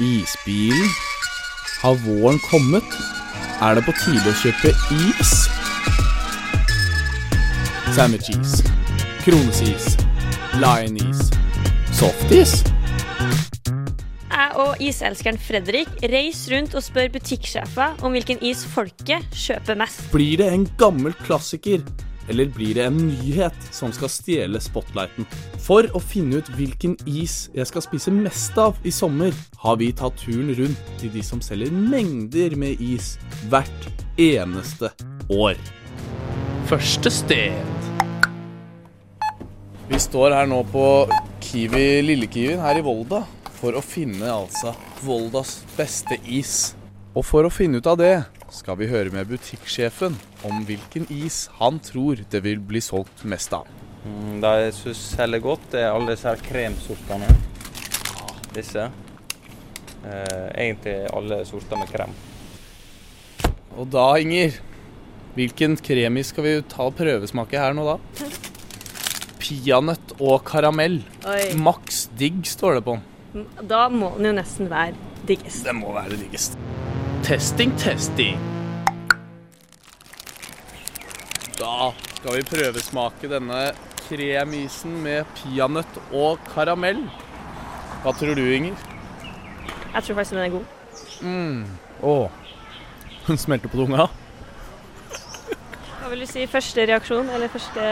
Isbilen? Har våren kommet? Er det på tide å kjøpe is? Sandwich-is, kronesis, lion-is, softis? Jeg og iselskeren Fredrik reiser rundt og spør butikksjefer om hvilken is folket kjøper mest. Blir det en gammel klassiker, eller blir det en nyhet som skal stjele spotlighten? For å finne ut hvilken is jeg skal spise mest av i sommer, har vi tatt turen rundt til de som selger mengder med is hvert eneste år. Første sted. Vi står her nå på Kiwi, Lille Kiwien her i Volda for å finne altså Voldas beste is. Og for å finne ut av det skal vi høre med butikksjefen om hvilken is han tror det vil bli solgt mest av. Mm, Det jeg syns selger godt, det er alle disse her kremsortene. Disse. Eh, egentlig alle sorter med krem. Og da, Inger, hvilken kremis skal vi ta og prøvesmake her nå da? Peanøtt og karamell. Oi. Maks digg står det på den. Da må den jo nesten være diggest. Det må være diggest. Testing, testing. Da skal vi prøvesmake denne kremisen med peanøtt og karamell. Hva tror du, Inger? Jeg tror faktisk den er god. Mm. Å, hun smelter på tunga. Hva vil du si første reaksjon, eller første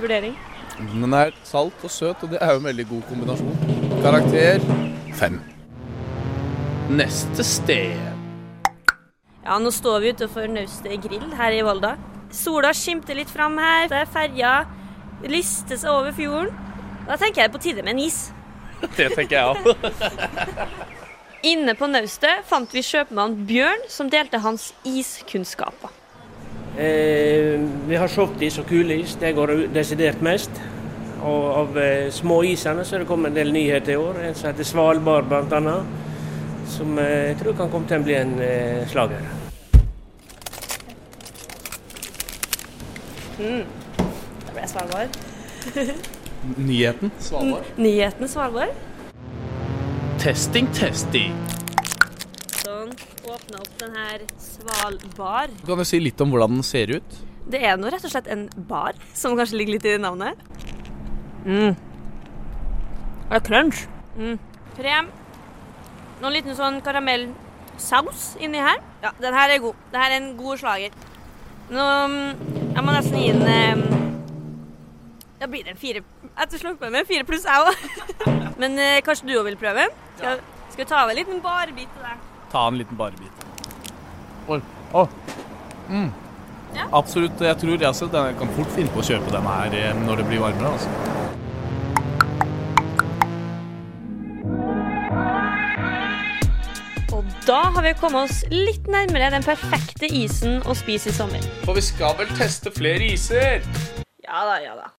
vurdering? Den er salt og søt, og det er jo en veldig god kombinasjon. Karakter fem. Neste sted. Ja, nå står vi utenfor Naustet grill her i Volda. Sola skimter litt fram her. Det er ferja lister seg over fjorden. Da tenker jeg på tide med en is. Det tenker jeg òg. Inne på naustet fant vi kjøpmann Bjørn, som delte hans iskunnskaper. Eh, vi har softis og kuleis. det går desidert mest. Og av eh, små isene så er det kommet en del nyheter i år. En som heter Svalbard bl.a. Som eh, jeg tror kan komme til å bli en eh, slager. Det ble Svalbard. Nyheten. Svalbard. Nyheten, Svalbard. Testing, testing. Sånn. Åpna opp den her Svalbard. Kan du si litt om hvordan den ser ut? Det er nå rett og slett en bar, som kanskje ligger litt i navnet. Mm. Det er crunch. Mm. Krem. Noen liten sånn karamellsaus inni her. Ja, den her er god. Det her er en god slager. Nå, mm, jeg må nesten gi den Da blir det en fire Etter på med en fire pluss, jeg òg. Men eh, kanskje du òg vil prøve? Skal, skal vi ta av en liten barbit til deg? Ta en liten barbit. Oi. Å. Mm. Ja. Absolutt. Jeg tror jeg, altså, den- jeg kan fort finne på å kjøpe den her eh, når det blir varmere. Altså. Da har vi kommet oss litt nærmere den perfekte isen å spise i sommer. For vi skal vel teste flere iser? Ja da, ja da.